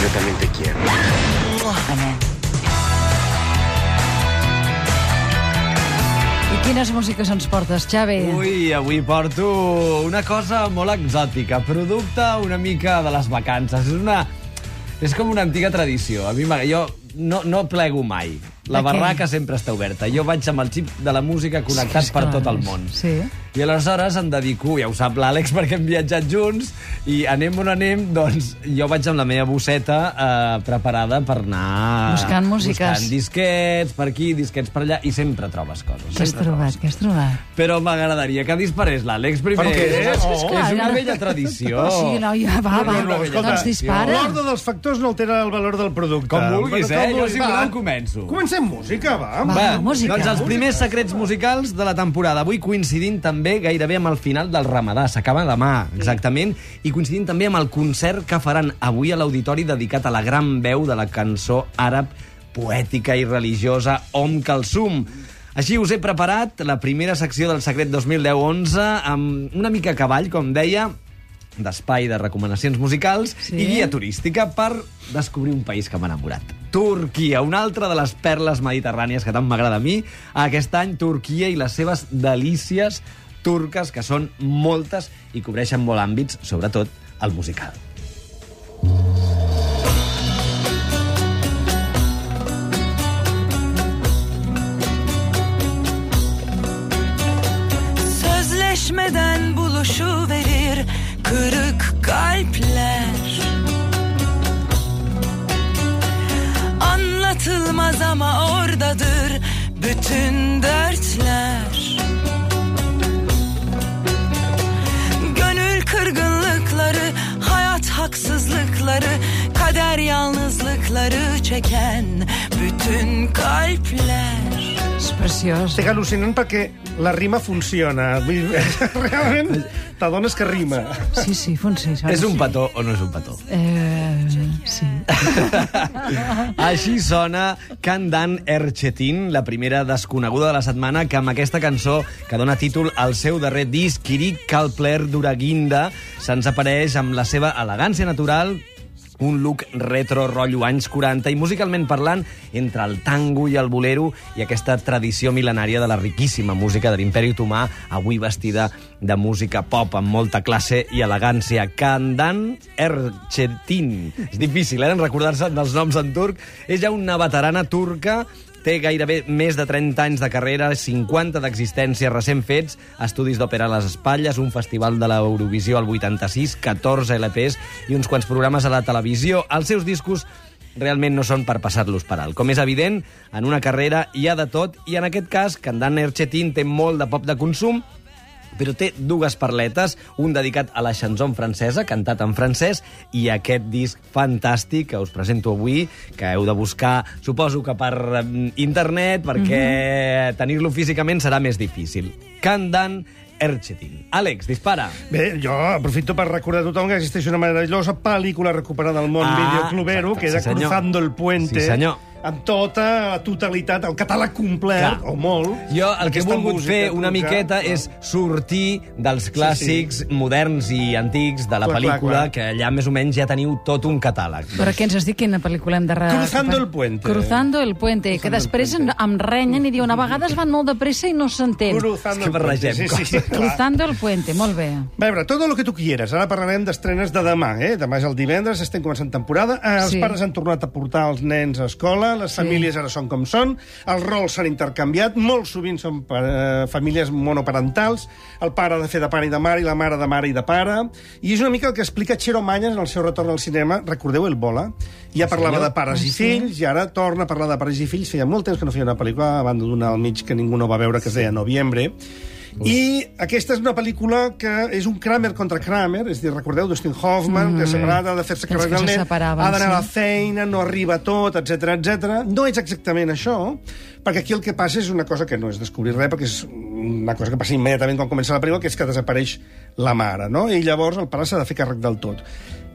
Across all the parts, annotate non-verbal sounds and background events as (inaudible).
Yo también te quiero. I quines músiques ens portes, Xavi? Ui, avui porto una cosa molt exòtica, producte una mica de les vacances. És una... És com una antiga tradició. A mi jo no, no plego mai. La De què? barraca sempre està oberta. Jo vaig amb el xip de la música connectat Sí, per tot el món. sí. I aleshores em dedico, ja ho sap l'Àlex, (laughs) perquè hem viatjat junts, i anem on anem, doncs jo vaig amb la meva bosseta eh, preparada per anar... Buscant músiques. Buscant disquets per aquí, disquets per allà, i sempre trobes coses. Què has trobat? Què has trobat? però m'agradaria que disparés l'Àlex primer. Per què? És, Oh. és una vella tradició. (laughs) Sí, no, ja, va, va. No, no, escolta, doncs dispara. L'ordre dels factors no altera el valor del producte. Com vulguis, Com eh? Jo, vulguis. si Va, voleu, començo. Comencem música, va. Va. música. Doncs els primers secrets musicals de la temporada. Avui coincidint també gairebé amb el final del Ramadà. S'acaba demà, exactament. I coincidint també amb el concert que faran avui a l'auditori dedicat a la gran veu de la cançó àrab poètica i religiosa Om Kalsum. Així us he preparat la primera secció del Secret 2010-11 amb una mica a cavall, com deia, d'espai de recomanacions musicals Sí. i guia turística per descobrir un país que m'ha enamorat. Turquia, una altra de les perles mediterrànies que tant m'agrada a mi. Aquest any, Turquia i les seves delícies turques, que són moltes i cobreixen molt àmbits, sobretot el musical. Sözleşmeden buluşu verir kırık kalpler. Anlatılmaz ama oradadır bütün yalnızlıkları çeken bütün kalpler. És preciós. Estic al·lucinant perquè la rima funciona. Vull dir, (laughs) Realment, t'adones que rima. Sí, sí, funciona. És un petó o no és un petó? Eh, sí. (laughs) Així sona Kandan Erchetin, la primera desconeguda de la setmana, que amb aquesta cançó que dona títol al seu darrer disc, Kirik Kalpler d'Uraginda, se'ns apareix amb la seva elegància natural, un look retro rotllo anys 40 i musicalment parlant entre el tango i el bolero i aquesta tradició mil·lenària de la riquíssima música de l'imperi otomà avui vestida de música pop amb molta classe i elegància. Kandan Erchetin. És difícil, eh, recordar-se dels noms en turc. És ja una veterana turca Té gairebé més de 30 anys de carrera, 50 d'existència recent fets, estudis d'òpera a les espatlles, un festival de l'Eurovisió al 86, 14 LPs i uns quants programes a la televisió. Els seus discos realment no són per passar-los per alt. Com és evident, en una carrera hi ha de tot, i en aquest cas, Candan Erchetin té molt de pop de consum, però té dues perletes, un dedicat a la chanson francesa, cantat en francès, i aquest disc fantàstic que us presento avui, que heu de buscar, suposo que per eh, internet, perquè mm -hmm. tenir-lo físicament serà més difícil. Candan Erchetin. Àlex, dispara. Bé, jo aprofito per recordar a tothom que existeix una meravellosa pel·lícula recuperada del món Ah, videoclubero, exacte, que era sí. Cruzando el Puente. Sí, senyor. Amb tota la totalitat, el catàleg complet, Clar. o molt. Jo el que he volgut fer una miqueta no? és sortir dels clàssics moderns i antics de la Clar, clar, pel·lícula, clar. que allà més o menys ja teniu tot un catàleg. Però què ens has dit? Quina pel·lícula hem de... Cruzando el puente. Cruzando el puente, que després em, em renyen i diuen a vegades van molt de pressa i no s'entén. Cruzando el Puente, barregem sí, sí, sí, clar. Cruzando el puente, molt bé. A veure, tot el que tu quieres. Ara parlarem d'estrenes de demà, eh? Demà és el divendres, estem començant temporada. Eh, els Sí. pares han tornat a portar els nens a escola, les Sí. famílies ara són com són, els rols s'han intercanviat, molt sovint són eh, famílies monoparentals, el pare ha de fer de pare i de mare i la mare de mare i de pare, i és una mica el que explica Xero Manyes en el seu retorn al cinema. Recordeu El Bola? Ja parlava de pares i fills, i ara torna a parlar de pares i fills. Feia molt temps que no feia una pel·lícula, a banda d'una al mig que ningú no va veure, que es deia Noviembre, i aquesta és una pel·lícula que és un Kramer contra Kramer, és a dir, recordeu, Dustin Hoffman, mm. que ha de fer-se que del nen, ha d'anar a la feina, no arriba tot, etc etc. No és exactament això, perquè aquí el que passa és una cosa que no és descobrir res, perquè és una cosa que passa immediatament quan comença la pel·lícula, que és que desapareix la mare, no? I llavors el pare s'ha de fer càrrec del tot.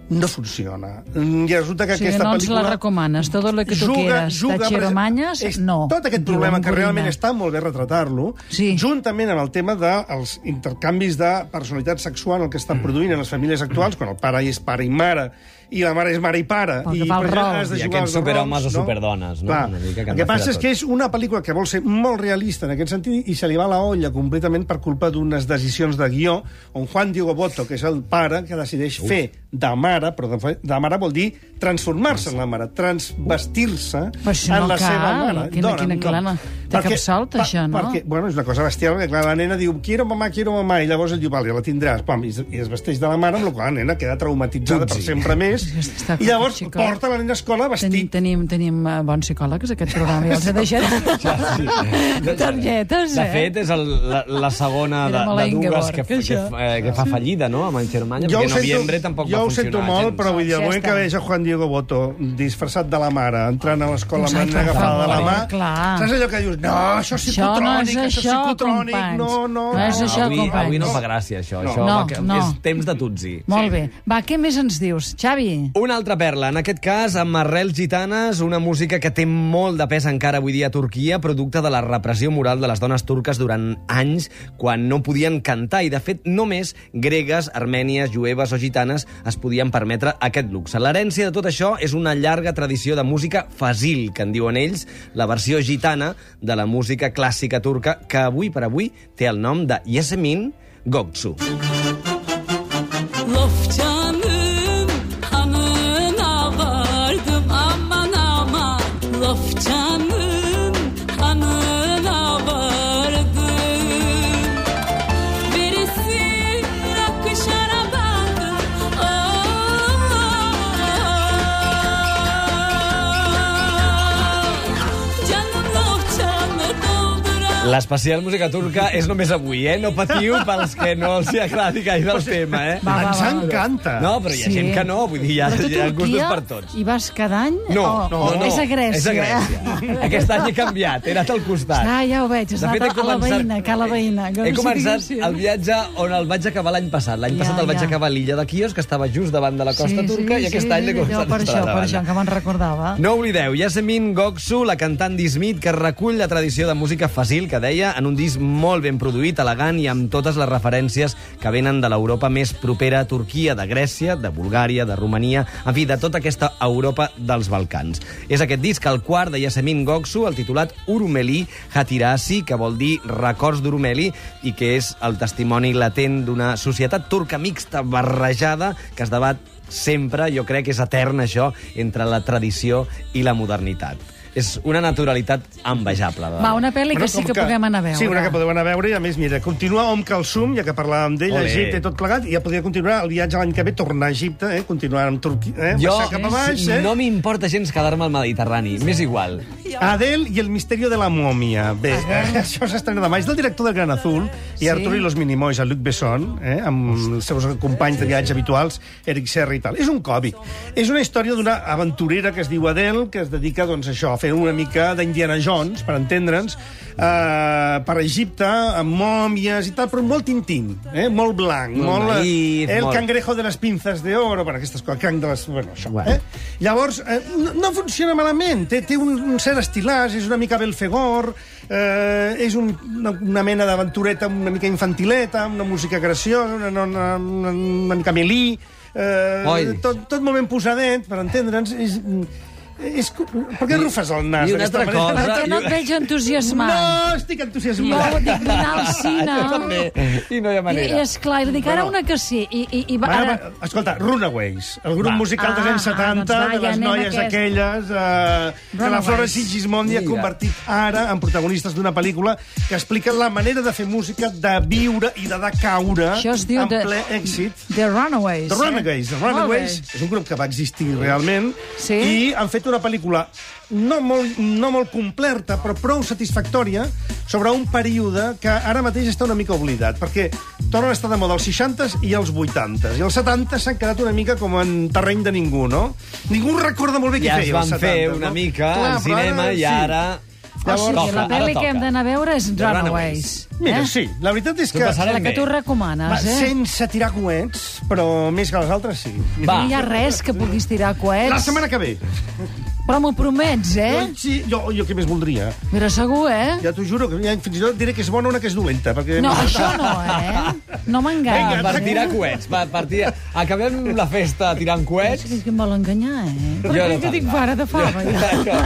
No funciona. Mm, I resulta que O sigui, aquesta no ens pel·lícula... la recomanes. Todo lo que tu quieras. De Chero per- Mañas, és no. Tot aquest problema, que realment està molt bé retratar-lo, Sí. juntament amb el tema dels intercanvis de personalitat sexual el que estan produint en les famílies actuals, quan el pare és pare i mare, i la mare és mare i pare, Pel que i fa al rol. has de I jugar aquests superhomes rols, o superdones, no? Clar. Una mica que el que passa és que és una pel·lícula que vol ser molt realista en aquest sentit i se li va la olla completament per culpa d'unes decisions de guió on Juan Diego Boto, que és el pare, que decideix fer de mare, però de, mare vol dir transformar-se en la mare, transvestir-se en no la cal. seva mare. Quina- quina clana. Té cap salt, això, no? Perquè, bueno, és una cosa bestial, perquè clar, la nena diu quiero mamà, quiero mamà, i llavors ell diu, vale, la tindràs, pam, i, es- i es vesteix de la mare, amb la qual la nena queda traumatitzada per sempre més, (laughs) Està i llavors xicot. porta la nena a escola Tenim, vestit tenim, tenim uh, bons psicòlegs, aquest programa, i els he (laughs) deixat (laughs) targetes, eh? De fet, és el, la, la segona de, de dues que, que, això. eh, que fa fallida, no?, amb en Xermanya, Jo perquè sento, noviembre tampoc jo va ho sento funcionar molt, gens. però vull dir, el Ja moment que veig a Juan Diego Boto disfressat de la mare, entrant a l'escola amb la nena per agafada de la mà, saps allò que dius, no, això és Això no és psicotrònic, això és això, psicotrònic, companys. no, no, No és això, avui, companys. avui no fa gràcia, això. No. això No, va que- no. És temps de tutsi. Molt bé. Va, què més ens dius, Xavi? Una altra perla, en aquest cas amb arrels gitanes, una música que té molt de pes encara avui dia a Turquia, producte de la repressió moral de les dones turques durant anys, quan no podien cantar, i de fet només gregues, armènies, jueves o gitanes es podien permetre aquest luxe. L'herència de tot això és una llarga tradició de música fasil, que en diuen ells, la versió gitana de la música clàssica turca, que avui per avui té el nom de Yasemin Goksu. Of L'especial música turca és només avui, eh? No patiu pels que no els hi agradi gaire el tema, eh? Va, va, Ens va. encanta. No, però hi ha Sí. gent que no, vull dir, hi ha, tu hi ha gustos per tots. Hi vas cada any? No, o, no, no. És a Grècia. És a Grècia. (laughs) Aquest any he canviat, he anat al costat. Ah, ja ho veig, has fet, anat he a la veïna, que a la veïna. Que He començat el viatge on el vaig acabar l'any passat. L'any Ja, passat el vaig ja. acabar a l'illa de Quios, que estava just davant de la costa sí, turca, sí, i aquest sí, any l'he començat per a això, per això, que me'n recordava. No oblideu, Yasemin Goksu, la cantant d'Izmit, que recull la tradició de música fàcil, que deia, en un disc molt ben produït, elegant i amb totes les referències que venen de l'Europa més propera a Turquia, de Grècia, de Bulgària, de Romania, en fi, de tota aquesta Europa dels Balcans. És aquest disc, el quart de Yasemin Goksu, el titulat Urumeli Hatirasi, que vol dir records d'Urumeli, i que és el testimoni latent d'una societat turca mixta barrejada que es debat sempre, jo crec que és etern això, entre la tradició i la modernitat. És una naturalitat envejable. de Va, una pel·li que sí com que, puguem anar a veure. Sí, una que podeu anar a veure, i a més, mira, continua Om Kalsum, ja que parlàvem d'ell, a. Egipte i tot plegat, i ja podria continuar el viatge l'any que ve, tornar a Egipte, eh? continuar amb Turquia, eh? Jo cap a baix, eh? no m'importa gens quedar-me al Mediterrani, m'és igual. Adele i el misterio de la mòmia. Bé, eh, (laughs) això s'estrena demà. És del director del Gran Azul i Sí. Artur i los Minimoys, el Luc Besson, eh, amb els seus companys de viatge habituals, Eric Serra i tal. És un còmic. És una història d'una aventurera que es diu Adele, que es dedica doncs, a això, a fer una mica d'Indiana Jones, per entendre'ns, eh, per Egipte, amb mòmies i tal, però molt intim, eh, molt blanc, Molt molt, eh, naïf, el molt- cangrejo de les pinzas de oro, bueno, aquestes coses, cranc de les... Bueno, això, Bueno. eh? Llavors, eh, no, no funciona malament, té, té un, un cert estilàs, és una mica Belfegor, eh, és un, una, una mena d'aventureta una mica infantileta, una música graciosa, una, una, una, una mica melí, eh, Oi. tot, tot moment posadet, per entendre'ns, és... És, per què rufes el nas I una altra manera? Perquè no et veig entusiasmat. No, estic Jo entusiasmat. dic d'anar al cine. Jo. I no hi ha I, manera. és clar, i dic ara una que sí. I, i, i va, ara... va, escolta, Runaways, el grup Va. musical dels Ah, anys 70, ah, doncs va, de les noies aquest. aquelles, eh, que la Runaways. Flora Sigismondi ha convertit ara en protagonistes d'una pel·lícula que explica la manera de fer música, de viure i de de caure Això es diu en de- ple èxit. The Runaways. The Runaways. The Molt Runaways bé. és un grup que va existir realment Sí. i han fet una pel·lícula no molt, no molt completa, però prou satisfactòria sobre un període que ara mateix està una mica oblidat, perquè tornen a estar de moda els 60s i els 80s, i els 70s s'han quedat una mica com en terreny de ningú, no? Ningú recorda molt bé què Ja es feia van els 70s, fer no? una mica Clar, al cinema i sí. ara... O sigui, Toca, la pel·li que hem d'anar a veure és The Runaways. Mira, eh? sí, la veritat és que... La que tu Va, recomanes, eh? sense tirar coets, però més que les altres sí. Va. No hi ha res que puguis tirar coets. La setmana que ve. Però m'ho promets, eh? Sí, jo, jo què més voldria? Mira, segur, eh? Ja t'ho juro, que ja, fins i tot diré que és bona una que és dolenta. Perquè... No, això no, eh? No m'enganyis. Per tirar coets, per, per tirar... Acabem la festa tirant coets. És que em vol enganyar, eh? Jo Perquè no que tant. tinc fara de fava, ja.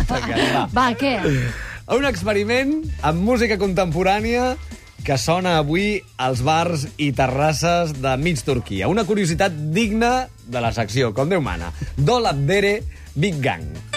(laughs) Va. Va, què? Un experiment amb música contemporània que sona avui als bars i terrasses de mig Turquia. Una curiositat digna de la secció, com Déu mana. Dol Abdere Big Gang.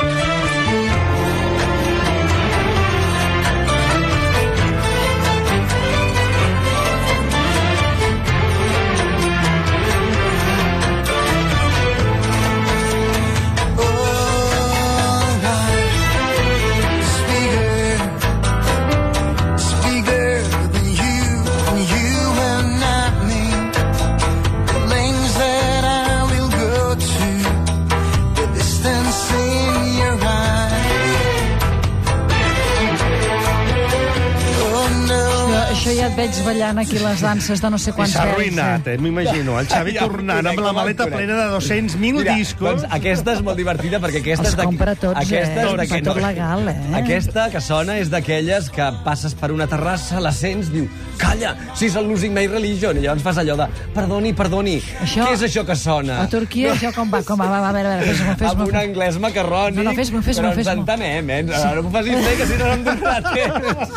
Ballant aquí les danses de no sé I quants s'ha arruïnat, eh? M'imagino. El Xavi Ja, tornant amb la maleta conec. plena de 200.000 Mira, discos. Doncs aquesta és molt divertida perquè aquesta Els és compra tots, aquesta eh? és Fa tot legal, eh? Aquesta que sona és d'aquelles que passes per una terrassa, la sents, diu, calla, si és el Losing My Religion, i llavors fas allò de, perdoni, perdoni, Això- què és això que sona? A Turquia això com va? Com va? Va, va, a veure, a veure, fes-m'ho, amb fes-m'ho. un anglès macarrònic, No, no, fes-m'ho, fes-m'ho, però ens fes-m'ho. entenem, eh? No, no m'ho facis fer, que si no, no em donarà temps.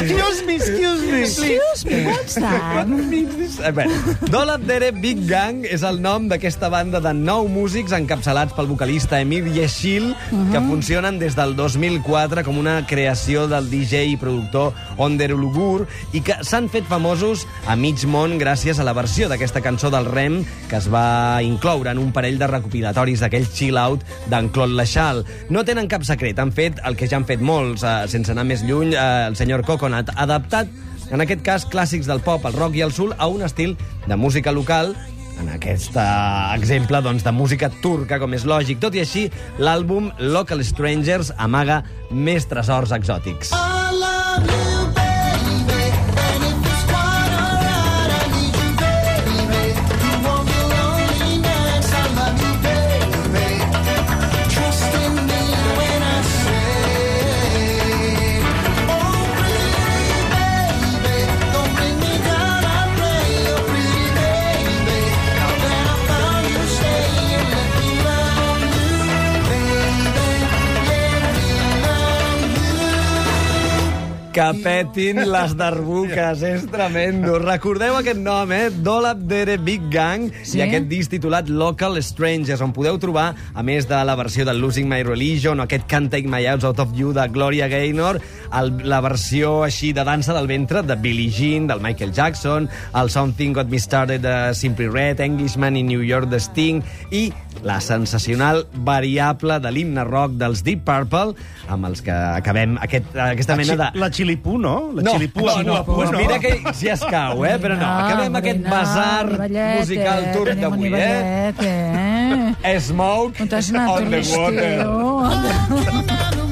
Excuse me, excuse me. Excuse that? Eh, bé, Dol Abdere Big Gang és el nom d'aquesta banda de nou músics encapçalats pel vocalista Emir Yeshil, que funcionen des del 2004 com una creació del DJ i productor Onder Ulugur i que s'han fet famosos a mig món gràcies a la versió d'aquesta cançó del Rem que es va incloure en un parell de recopilatoris d'aquell chill-out d'en Claude Lachal. No tenen cap secret, han fet el que ja han fet molts, eh, sense anar més lluny, eh, el senyor Coconut, adaptat en aquest cas clàssics del pop, el rock i el soul, a un estil de música local, en aquest eh, exemple doncs, de música turca, com és lògic. Tot i així, l'àlbum Local Strangers amaga més tresors exòtics. Que petin les darbuques, és tremendo. Recordeu aquest nom, eh? Dolab Dere Big Gang Sí? i aquest disc titulat Local Strangers, on podeu trobar, a més de la versió de Losing My Religion o aquest Can't Take My Eyes Out of You de Gloria Gaynor, el, la versió així de dansa del ventre de Billie Jean, del Michael Jackson, el Something Got Me Started de Simply Red, Englishman in New York de Sting i la sensacional variable de l'himne rock dels Deep Purple, amb els que acabem aquest, aquesta La, mena de... la xilipú, no? La No, xilipú, no, no, apua, pues mira que si escau, eh? Però no, acabem aquest basar musical turc d'avui, eh? eh? Smoke On the water.